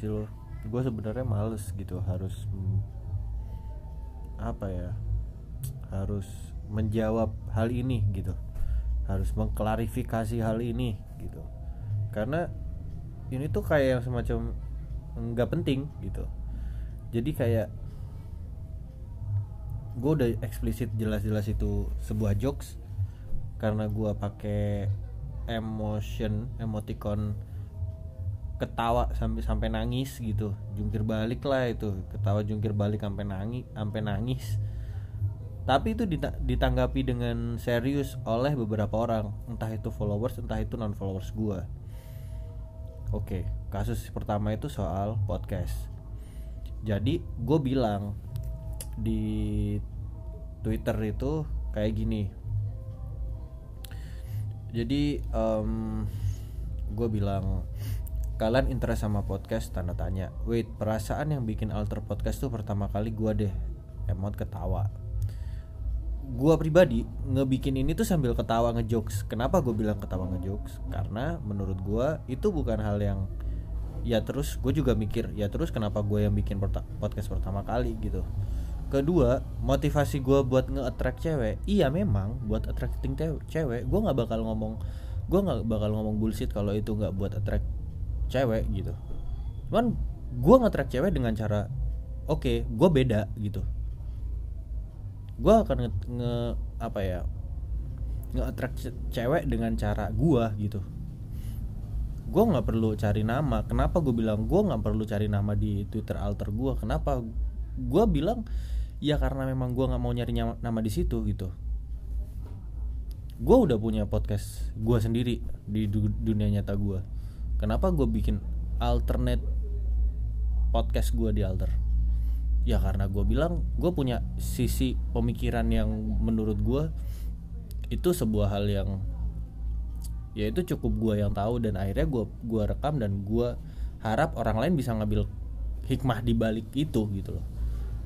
sih lo gue sebenarnya males gitu harus apa ya harus menjawab hal ini gitu. Harus mengklarifikasi hal ini gitu. Karena ini tuh kayak semacam nggak penting gitu. Jadi kayak gue udah eksplisit jelas-jelas itu sebuah jokes karena gue pakai emotion emoticon ketawa sampai sampai nangis gitu. Jungkir balik lah itu. Ketawa jungkir balik sampai nangis sampai nangis. Tapi itu dita- ditanggapi dengan serius oleh beberapa orang. Entah itu followers entah itu non followers gue oke kasus pertama itu soal podcast. Jadi gue bilang di twitter itu kayak gini. Jadi gue bilang kalian interest sama podcast tanda tanya. Wait perasaan yang bikin alter podcast tuh pertama kali gue deh. Emot ketawa. Gue pribadi ngebikin ini tuh sambil ketawa ngejokes. Kenapa gue bilang ketawa ngejokes? Karena menurut gue itu bukan hal yang ya terus gue juga mikir ya terus kenapa gue yang bikin podcast pertama kali gitu. Kedua motivasi gue buat nge-attract cewek. Iya memang buat attracting cewek gue nggak bakal ngomong gue nggak bakal ngomong bullshit kalau itu nggak buat attract cewek gitu. Cuman gue nge-attract cewek dengan cara oke okay, gue beda gitu. Gue akan nge, nge apa ya nge-attract ce- cewek dengan cara gue gitu. Gue nggak perlu cari nama. Kenapa gue bilang gue nggak perlu cari nama di twitter alter gue kenapa? Gue bilang ya karena memang gue nggak mau nyari nama di situ gitu. Gue udah punya podcast gue sendiri di du- dunia nyata gue kenapa gue bikin alternate podcast gue di alter? Ya karena gue bilang gue punya sisi pemikiran yang menurut gue itu sebuah hal yang ya itu cukup gue yang tahu dan akhirnya gue gua rekam dan gue harap orang lain bisa ngambil hikmah di balik itu gitu loh.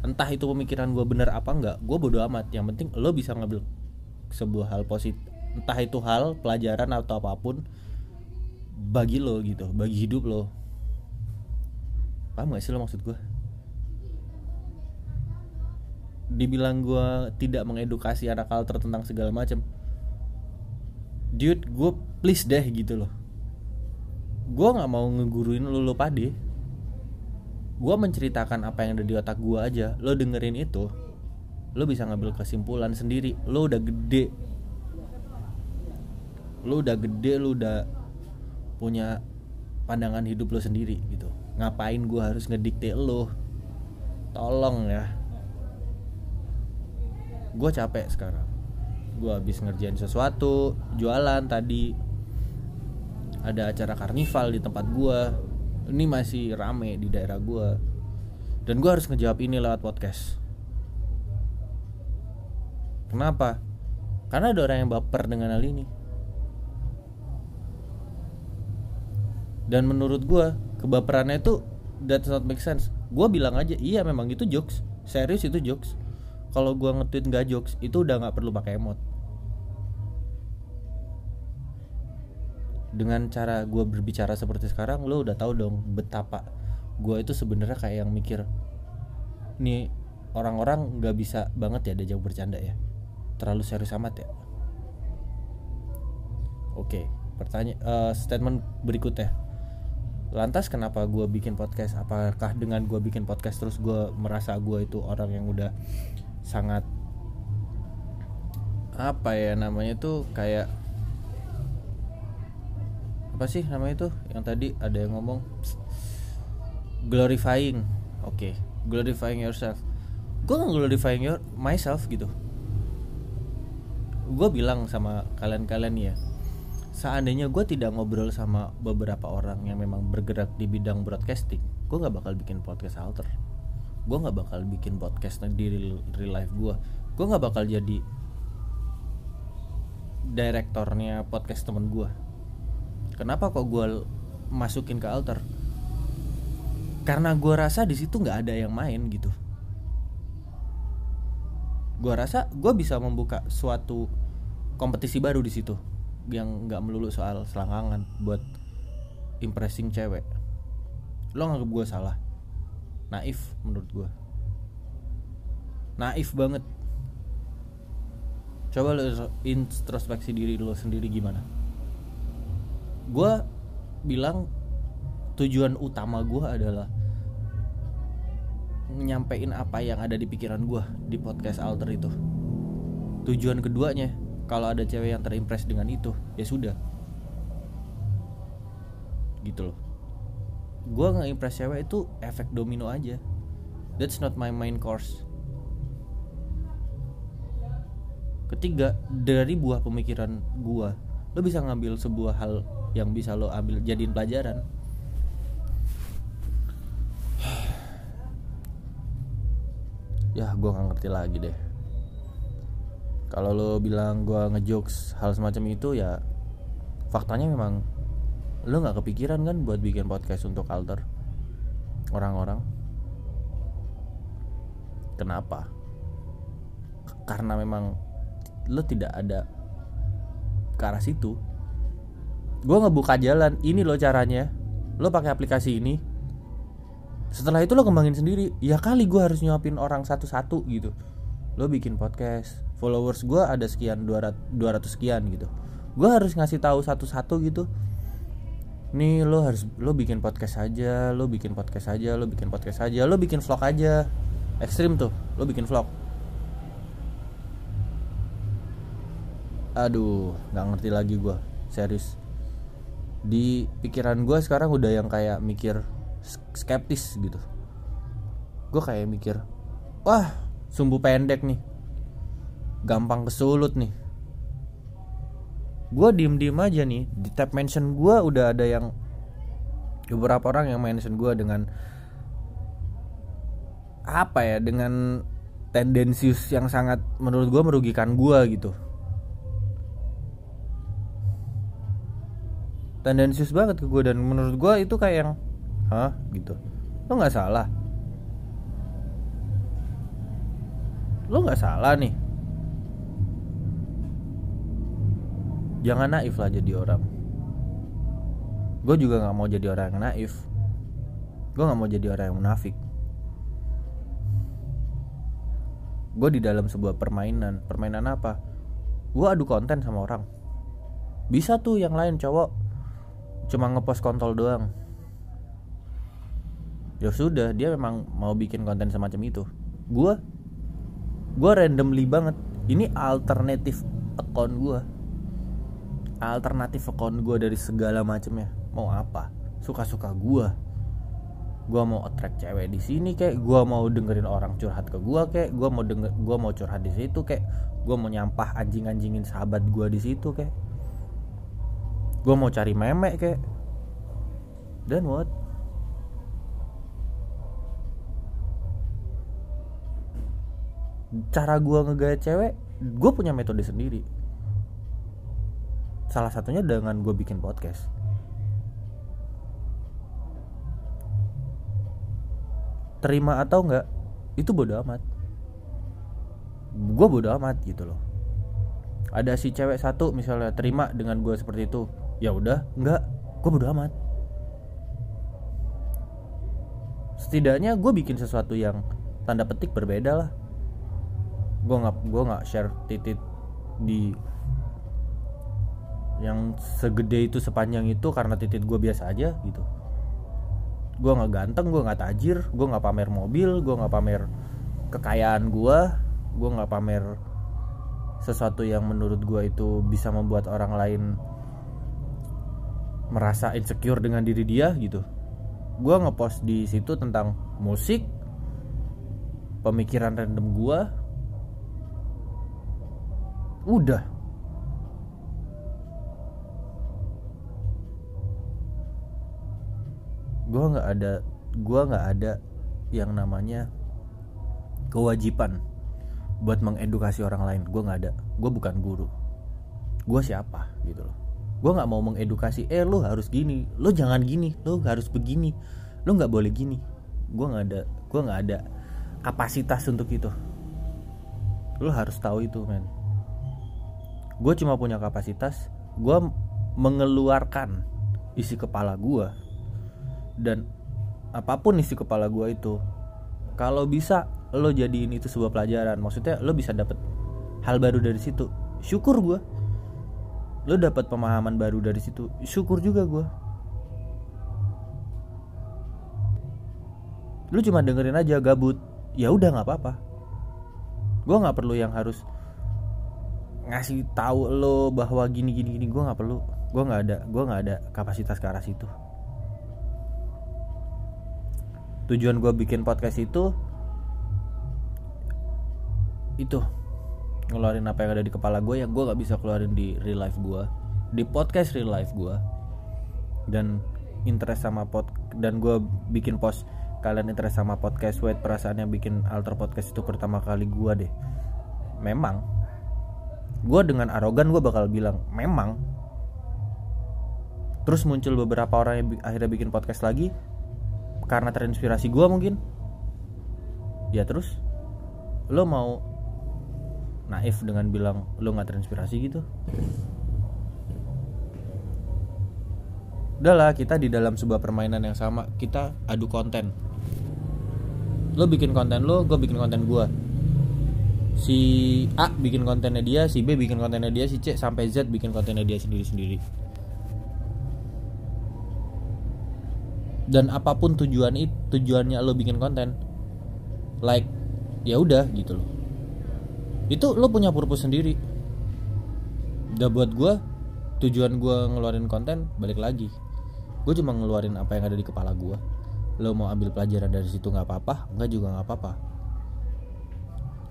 Entah itu pemikiran gue bener apa enggak gue bodo amat. Yang penting lo bisa ngambil sebuah hal positif entah itu hal pelajaran atau apa pun bagi lo gitu bagi hidup lo. Paham gak sih lo maksud gue dibilang gue tidak mengedukasi anak alter tentang segala macam dude gue please deh gitu loh. Gue nggak mau ngeguruin lo lo pade. Gue menceritakan apa yang ada di otak gue aja. Lo dengerin itu lo bisa ngambil kesimpulan sendiri. Lo udah gede. Lo udah gede lo udah punya pandangan hidup lo sendiri gitu. Ngapain gue harus ngedikte lo? Tolong ya. Gue capek sekarang. Gue habis ngerjain sesuatu jualan tadi. Ada acara karnival di tempat gue ini masih rame di daerah gue dan gue harus ngejawab ini lewat podcast. Kenapa? Karena ada orang yang baper dengan hal ini dan menurut gue kebaperannya itu that not make sense. Gue bilang aja iya memang itu jokes. Serius itu jokes. Kalau gue nge-tweet nggak jokes itu udah nggak perlu pakai emot. Dengan cara gue berbicara seperti sekarang lo udah tahu dong betapa gue itu sebenarnya kayak yang mikir nih orang-orang nggak bisa banget ya diajak bercanda ya. Terlalu serius amat ya. Oke pertanyaan uh, statement berikutnya lantas kenapa gue bikin podcast? Apakah dengan gue bikin podcast terus gue merasa gue itu orang yang udah sangat apa ya namanya tuh kayak apa sih namanya tuh yang tadi ada yang ngomong glorifying. Oke okay. glorifying yourself. Gue nggak glorifying your myself gitu. Gue bilang sama kalian-kalian ya seandainya gue tidak ngobrol sama beberapa orang yang memang bergerak di bidang broadcasting gue nggak bakal bikin podcast alter. Gue nggak bakal bikin podcast di real, real life gue gue nggak bakal jadi direktornya podcast temen gue kenapa kok gue masukin ke alter? Karena gue rasa di situ nggak ada yang main gitu. Gue rasa gue bisa membuka suatu kompetisi baru di situ yang nggak melulu soal selangkangan buat impressing cewek. Lo nganggap gue salah? Naif menurut gue naif banget. Coba lo introspeksi diri lo sendiri gimana? Gue bilang tujuan utama gue adalah nyampein apa yang ada di pikiran gue di podcast alter itu. Tujuan keduanya kalau ada cewek yang terimpress dengan itu ya sudah. Gitu loh. Gue nggak impress cewek itu efek domino aja. That's not my main course. Ketiga dari buah pemikiran gue lo bisa ngambil sebuah hal yang bisa lo ambil jadiin pelajaran. Ya gue nggak ngerti lagi deh kalau lo bilang gue ngejokes hal semacam itu ya faktanya memang lo nggak kepikiran kan buat bikin podcast untuk alter orang-orang? Kenapa? Karena memang lo tidak ada ke arah situ. Gue ngebuka jalan ini lo caranya. Lo pakai aplikasi ini. Setelah itu lo kembangin sendiri. Ya kali gue harus nyuapin orang satu-satu gitu. Lo bikin podcast followers gue ada sekian 200, 200 sekian gitu. Gue harus ngasih tahu satu-satu gitu. Nih lo harus lo bikin podcast aja lo bikin podcast aja lo bikin podcast aja lo bikin vlog aja. Ekstrim tuh lo bikin vlog. Aduh nggak ngerti lagi gue serius. Di pikiran gue sekarang udah yang kayak mikir skeptis gitu. Gue kayak mikir wah sumbu pendek nih gampang kesulut nih. Gue diem diem aja nih. Di tab mention gue udah ada yang beberapa orang yang mention gue dengan apa ya dengan tendensius yang sangat menurut gue merugikan gue gitu. Tendensius banget ke gue dan menurut gue itu kayak yang hah? gitu. Lo nggak salah. Lo nggak salah nih jangan naif lah jadi orang. Gue juga nggak mau jadi orang yang naif. Gue nggak mau jadi orang yang munafik. Gue di dalam sebuah permainan. Permainan apa? Gue adu konten sama orang. Bisa tuh yang lain cowok. Cuma ngepost kontol doang. Ya sudah dia memang mau bikin konten semacam itu. Gue gue randomly banget. Ini alternatif account gue alternatif account gue dari segala macamnya mau apa? Suka-suka gue gue mau attract cewek di sini kayak gue mau dengerin orang curhat ke gue kayak gue mau denger gue mau curhat di situ kayak gue mau nyampah anjing-anjingin sahabat gue di situ kayak gue mau cari memek kayak dan what? Cara gue ngegaya cewek gue punya metode sendiri salah satunya dengan gue bikin podcast. Terima atau enggak itu bodo amat. Gue bodo amat gitu loh. Ada si cewek satu misalnya terima dengan gue seperti itu ya udah enggak gue bodo amat. Setidaknya gue bikin sesuatu yang tanda petik berbeda lah. Gue nggak gue nggak share titit di yang segede itu sepanjang itu karena titit gue biasa aja gitu. Gue nggak ganteng gue nggak tajir gue nggak pamer mobil gue nggak pamer kekayaan gue gue nggak pamer sesuatu yang menurut gue itu bisa membuat orang lain merasa insecure dengan diri dia gitu. Gue ngepost di situ tentang musik pemikiran random gue udah gue nggak ada gue nggak ada yang namanya kewajiban buat mengedukasi orang lain. Gue nggak ada. Gue bukan guru. Gue siapa gitu loh. Gue nggak mau mengedukasi eh lo harus gini lo jangan gini lo harus begini lo nggak boleh gini. Gue nggak ada gue nggak ada kapasitas untuk itu. Lo harus tahu itu men. Gue cuma punya kapasitas gue mengeluarkan isi kepala gue dan apa pun isi kepala gue itu kalau bisa lo jadiin itu sebuah pelajaran. Maksudnya lo bisa dapet hal baru dari situ. Syukur gue lo dapet pemahaman baru dari situ. Syukur juga gue lu cuma dengerin aja gabut. Ya udah nggak apa-apa. Gue nggak perlu yang harus ngasih tahu lo bahwa gini gini gini. Gue nggak perlu. Gue nggak ada gue nggak ada kapasitas ke arah situ tujuan gue bikin podcast itu itu. Ngeluarin apa yang ada di kepala gue yang gue nggak bisa keluarin di real life gue di podcast real life gue dan interest sama pod dan gue bikin post kalian interest sama podcast wait perasaan yang bikin alter podcast itu pertama kali gue deh. Memang. Gue dengan arogan gue bakal bilang memang. Terus muncul beberapa orang yang akhirnya bikin podcast lagi karena terinspirasi gue mungkin. Ya terus lo mau naif dengan bilang lo nggak terinspirasi gitu? Udahlah kita di dalam sebuah permainan yang sama kita adu konten. Lo bikin konten lo gue bikin konten gue si A bikin kontennya dia si B bikin kontennya dia si C sampai Z bikin kontennya dia sendiri sendiri dan apa pun tujuan itu tujuannya lo bikin konten like ya udah gitu loh. Itu lo punya purpose sendiri. Udah buat gue tujuan gue ngeluarin konten balik lagi. Gue cuma ngeluarin apa yang ada di kepala gue lo mau ambil pelajaran dari situ nggak apa-apa nggak juga nggak apa-apa.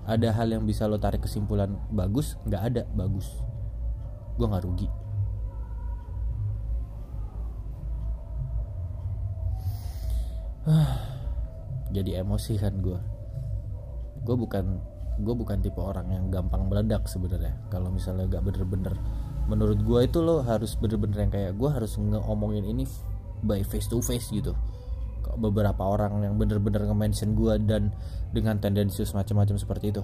Ada hal yang bisa lo tarik kesimpulan bagus nggak ada bagus. Gue nggak rugi jadi emosi kan gue gue bukan gue bukan tipe orang yang gampang meledak sebenarnya. Kalau misalnya gak bener-bener menurut gue itu lo harus bener-bener yang kayak gue harus ngomongin ini by face to face gitu. Beberapa orang yang bener-bener nge-mention gue dan dengan tendensius macam-macam seperti itu.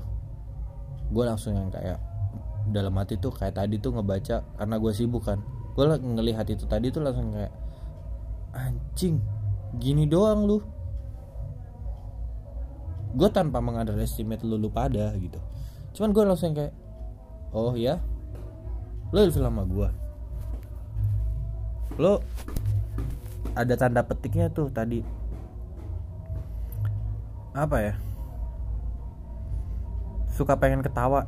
Gue langsung yang kayak dalam hati tuh kayak tadi tuh ngebaca karena gue sibuk kan. Gue ngelihat itu tadi tuh langsung kayak anjing gini doang lu. Gue tanpa mengunderestimate lu lu pada gitu. Cuman gue langsung kayak oh ya lo ilfil sama gue lo ada tanda petiknya tuh tadi. Apa ya? Suka pengen ketawa.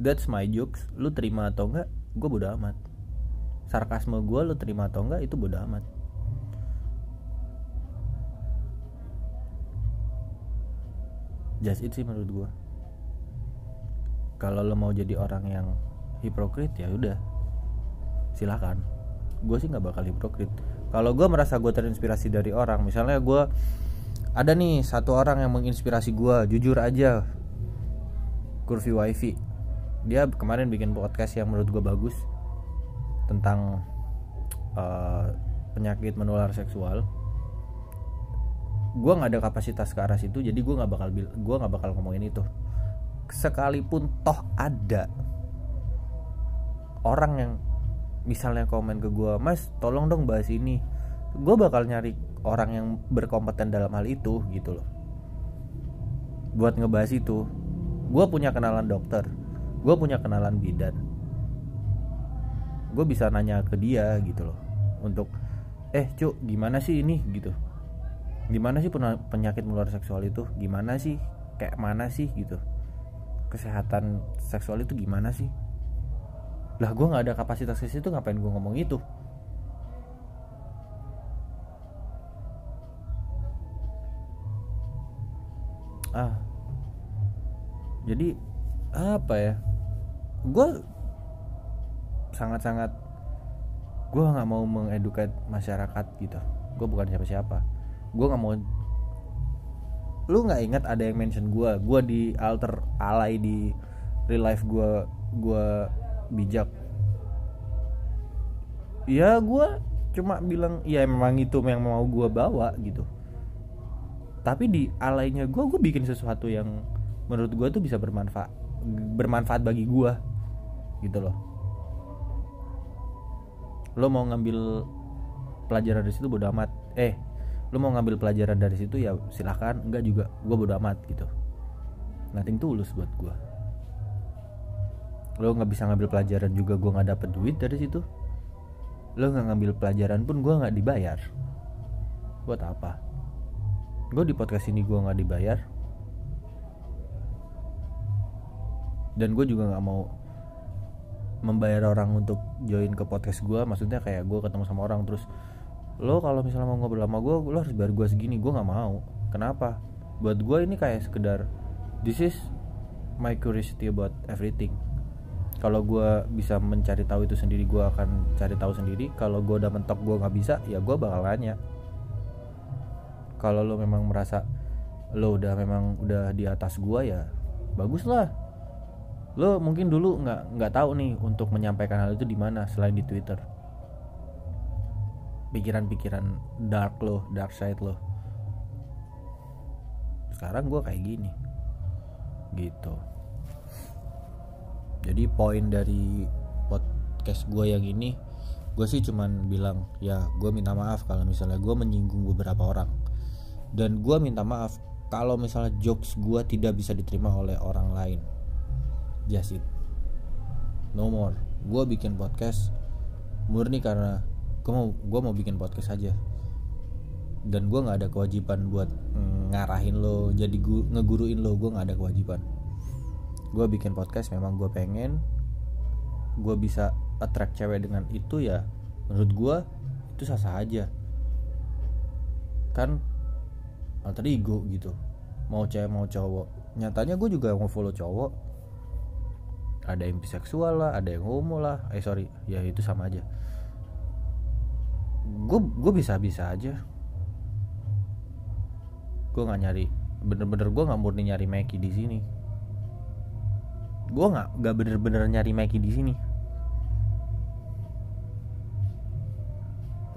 That's my jokes. Lu terima atau enggak gue bodo amat sarkasme gue lu terima atau enggak itu bodo amat. Just it sih menurut gue kalau lo mau jadi orang yang hipokrit ya udah. Silakan. Gue sih nggak bakal hipokrit. Kalau gue merasa gue terinspirasi dari orang misalnya gue ada nih satu orang yang menginspirasi gue jujur aja. Kurvi Wifi. Dia kemarin bikin podcast yang menurut gue bagus tentang uh, penyakit menular seksual. Gue nggak ada kapasitas ke arah situ jadi gue nggak bakal gue nggak bakal ngomongin itu. Sekalipun toh ada orang yang misalnya komen ke gue mas tolong dong bahas ini. Gue bakal nyari orang yang berkompeten dalam hal itu gitu loh. Buat ngebahas itu gue punya kenalan dokter gue punya kenalan bidan gue bisa nanya ke dia gitu loh. Untuk eh cuk gimana sih ini? Gitu. Gimana sih penyakit menular seksual itu? Gimana sih? Kayak mana sih? Gitu. Kesehatan seksual itu gimana sih? Lah gue nggak ada kapasitas ke situ ngapain gue ngomong itu? Ah. Jadi apa ya? Gue sangat-sangat gue nggak mau mengedukat masyarakat gitu. Gue bukan siapa-siapa. Gue nggak mau lu nggak ingat ada yang mention gue gue di alter alay di real life gue gue bijak. Ya gue cuma bilang ya memang itu yang mau gue bawa gitu. Tapi di alaynya gue gue bikin sesuatu yang menurut gue tuh bisa bermanfaat bermanfaat bagi gue gitu loh lo mau ngambil pelajaran dari situ bodo amat. Eh lu mau ngambil pelajaran dari situ ya silahkan. Enggak juga gue bodo amat gitu. Nothing tulus buat gue lo nggak bisa ngambil pelajaran juga gue nggak dapet duit dari situ. Lo nggak ngambil pelajaran pun gue nggak dibayar. Buat apa? Gue di podcast ini gue nggak dibayar. Dan gue juga nggak mau membayar orang untuk join ke podcast gue maksudnya kayak gue ketemu sama orang terus lo kalau misalnya mau ngobrol sama gue lo harus bayar gue segini gue nggak mau. Kenapa? Buat gue ini kayak sekedar this is my curiosity about everything. Kalau gue bisa mencari tahu itu sendiri gue akan cari tahu sendiri. Kalau gue udah mentok gue nggak bisa ya gue bakal nanya. Kalau lo memang merasa lo udah memang udah di atas gue ya bagus lah lo mungkin dulu nggak nggak tahu nih untuk menyampaikan hal itu di mana selain di Twitter. Pikiran-pikiran dark lo dark side lo. Sekarang gue kayak gini. Gitu. Jadi poin dari podcast gue yang ini gue sih cuman bilang ya gue minta maaf kalau misalnya gue menyinggung beberapa orang. Dan gue minta maaf kalau misalnya jokes gue tidak bisa diterima oleh orang lain just it no more. Gue bikin podcast murni karena gue mau gue mau bikin podcast aja. Dan gue nggak ada kewajiban buat ngarahin lo jadi gu, ngeguruin lo. Gue nggak ada kewajiban. Gue bikin podcast memang gue pengen. Gue bisa attract cewek dengan itu ya menurut gue itu sah sah aja. Kan alter ego gitu. Mau cewek mau cowok. Nyatanya gue juga mau follow cowok ada yang biseksual lah ada yang homo lah. Eh sorry. Ya itu sama aja. Gue gue bisa bisa aja. Gue nggak nyari bener-bener gue nggak murni nyari Meki di sini. Gue nggak nggak bener-bener nyari Meki di sini.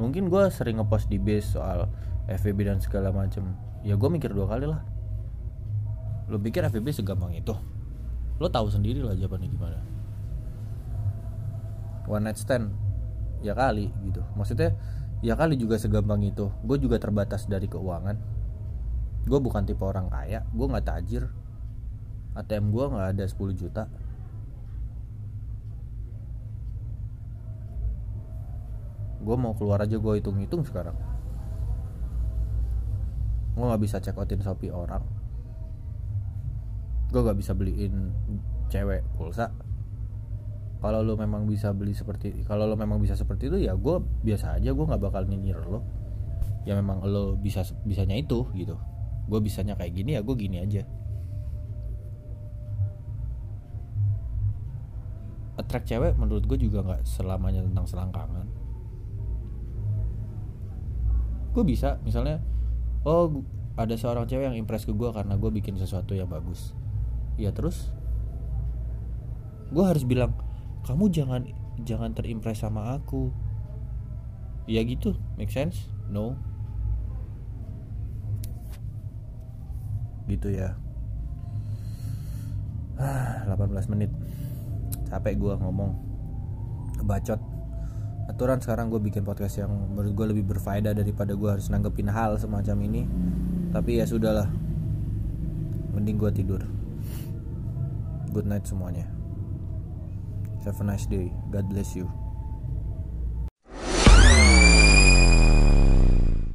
Mungkin gue sering ngepost di base soal FVB dan segala macem. Ya gue mikir dua kali lah. Lo pikir FVB segampang itu lo tahu sendiri lah jawabannya gimana. One night stand. Ya kali gitu. Maksudnya ya kali juga segampang itu. Gue juga terbatas dari keuangan. Gue bukan tipe orang kaya. Gue nggak tajir. ATM gue nggak ada 10 juta. Gue mau keluar aja gue hitung-hitung sekarang. Gue nggak bisa check outin shopee orang gue gak bisa beliin cewek pulsa. Kalau lo memang bisa beli seperti kalau lo memang bisa seperti itu ya gue biasa aja gue nggak bakal nyinyir lo ya memang lo bisa bisanya itu gitu. Gue bisanya kayak gini ya gue gini aja. Attract cewek menurut gue juga nggak selamanya tentang selangkangan. Gue bisa misalnya oh ada seorang cewek yang impress ke gue karena gue bikin sesuatu yang bagus ya terus? Gue harus bilang kamu jangan jangan terimpress sama aku. Ya gitu make sense? No. Gitu ya. Ah 18 menit. Capek gue ngomong. Bacot aturan sekarang gue bikin podcast yang menurut gue lebih berfaedah daripada gue harus nanggepin hal semacam ini. Tapi ya sudahlah. Mending gue tidur good night semuanya. Have a nice day. God bless you